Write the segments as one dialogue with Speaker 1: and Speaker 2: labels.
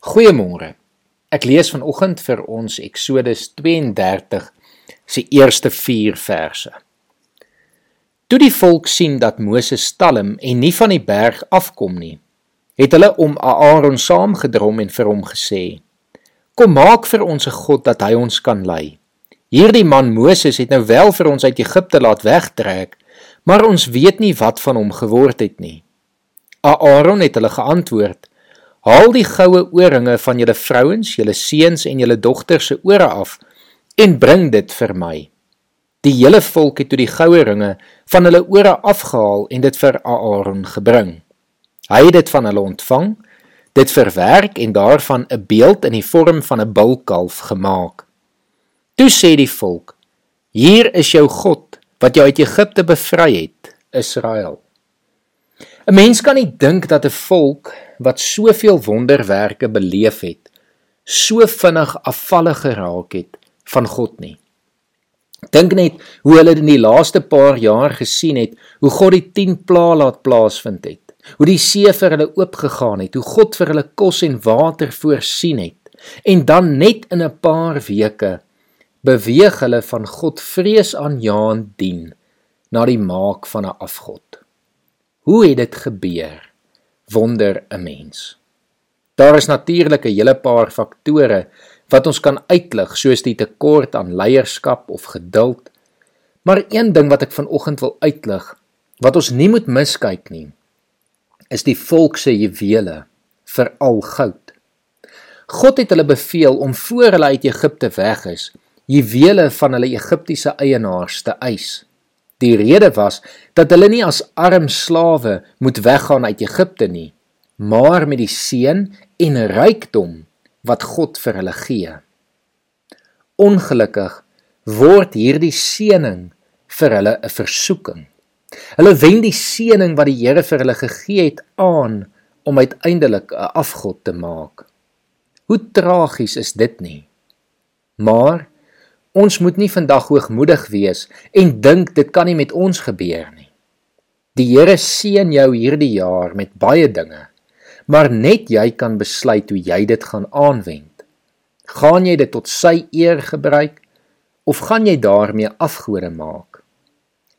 Speaker 1: Goeiemôre. Ek lees vanoggend vir ons Eksodus 32 se eerste 4 verse. Toe die volk sien dat Moses stalm en nie van die berg afkom nie, het hulle om Aaron saamgedrom en vir hom gesê: "Kom maak vir ons 'n god dat hy ons kan lei. Hierdie man Moses het nou wel vir ons uit Egipte laat wegtrek, maar ons weet nie wat van hom geword het nie." Aaron het hulle geantwoord: Haal die goue ooringe van julle vrouens, julle seuns en julle dogters se ore af en bring dit vir my. Die hele volk het toe die goue ringe van hulle ore afgehaal en dit vir Aaron gebring. Hy het dit van hulle ontvang, dit verwerk en daarvan 'n beeld in die vorm van 'n bulkalf gemaak. Toe sê die volk: Hier is jou God wat jou uit Egipte bevry het, Israel. 'n Mens kan nie dink dat 'n volk wat soveel wonderwerke beleef het, so vinnig afvallig geraak het van God nie. Dink net hoe hulle in die laaste paar jaar gesien het hoe God die 10 plaae laat plaasvind het. Hoe die see vir hulle oopgegaan het, hoe God vir hulle kos en water voorsien het. En dan net in 'n paar weke beweeg hulle van God vreesaanjaend dien na die maak van 'n afgod. Hoe het dit gebeur? Wonder 'n mens. Daar is natuurlik 'n hele paar faktore wat ons kan uitlig, soos die tekort aan leierskap of geduld. Maar een ding wat ek vanoggend wil uitlig, wat ons nie moet miskyk nie, is die volk se juwele, veral goud. God het hulle beveel om voor hulle uit Egipte weg is, juwele van hulle Egiptiese eienaars te eis. Die rede was dat hulle nie as arm slawe moet weggaan uit Egipte nie, maar met die seën en rykdom wat God vir hulle gee. Ongelukkig word hierdie seëning vir hulle 'n versoeking. Hulle wend die seëning wat die Here vir hulle gegee het aan om uiteindelik 'n afgod te maak. Hoe tragies is dit nie? Maar Ons moet nie vandag hoogmoedig wees en dink dit kan nie met ons gebeur nie. Die Here seën jou hierdie jaar met baie dinge, maar net jy kan besluit hoe jy dit gaan aanwend. Gaan jy dit tot sy eer gebruik of gaan jy daarmee afgode maak?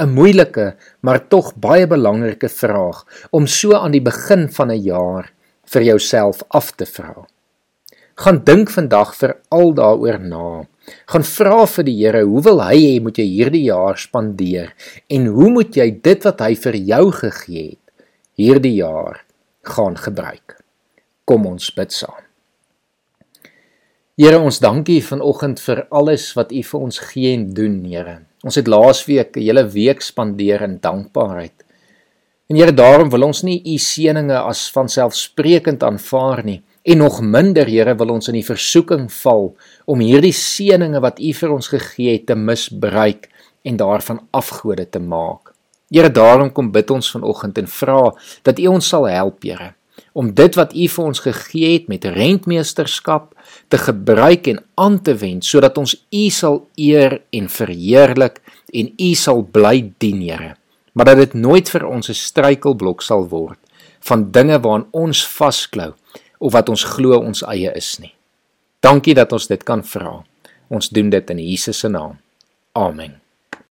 Speaker 1: 'n Moeilike, maar tog baie belangrike vraag om so aan die begin van 'n jaar vir jouself af te vra. Gaan dink vandag vir al daaroor na gaan vra vir die Here, hoe wil hy hê moet jy hierdie jaar spandeer en hoe moet jy dit wat hy vir jou gegee het hierdie jaar gaan gebruik? Kom ons bid saam. Here, ons dankie vanoggend vir alles wat U vir ons gee en doen, Here. Ons het laasweek 'n hele week spandeer in dankbaarheid. En Here, daarom wil ons nie U seëninge as vanselfsprekend aanvaar nie. En nog minder, Here, wil ons in die versoeking val om hierdie seëninge wat U vir ons gegee het te misbruik en daarvan afgode te maak. Here, daarom kom bid ons vanoggend en vra dat U ons sal help, Here, om dit wat U vir ons gegee het met rentmeesterskap te gebruik en aan te wend sodat ons U sal eer en verheerlik en U sal bly dien, Here. Maar dat dit nooit vir ons 'n struikelblok sal word van dinge waaraan ons vasklou of wat ons glo ons eie is nie. Dankie dat ons dit kan vra. Ons doen dit in Jesus se naam. Amen.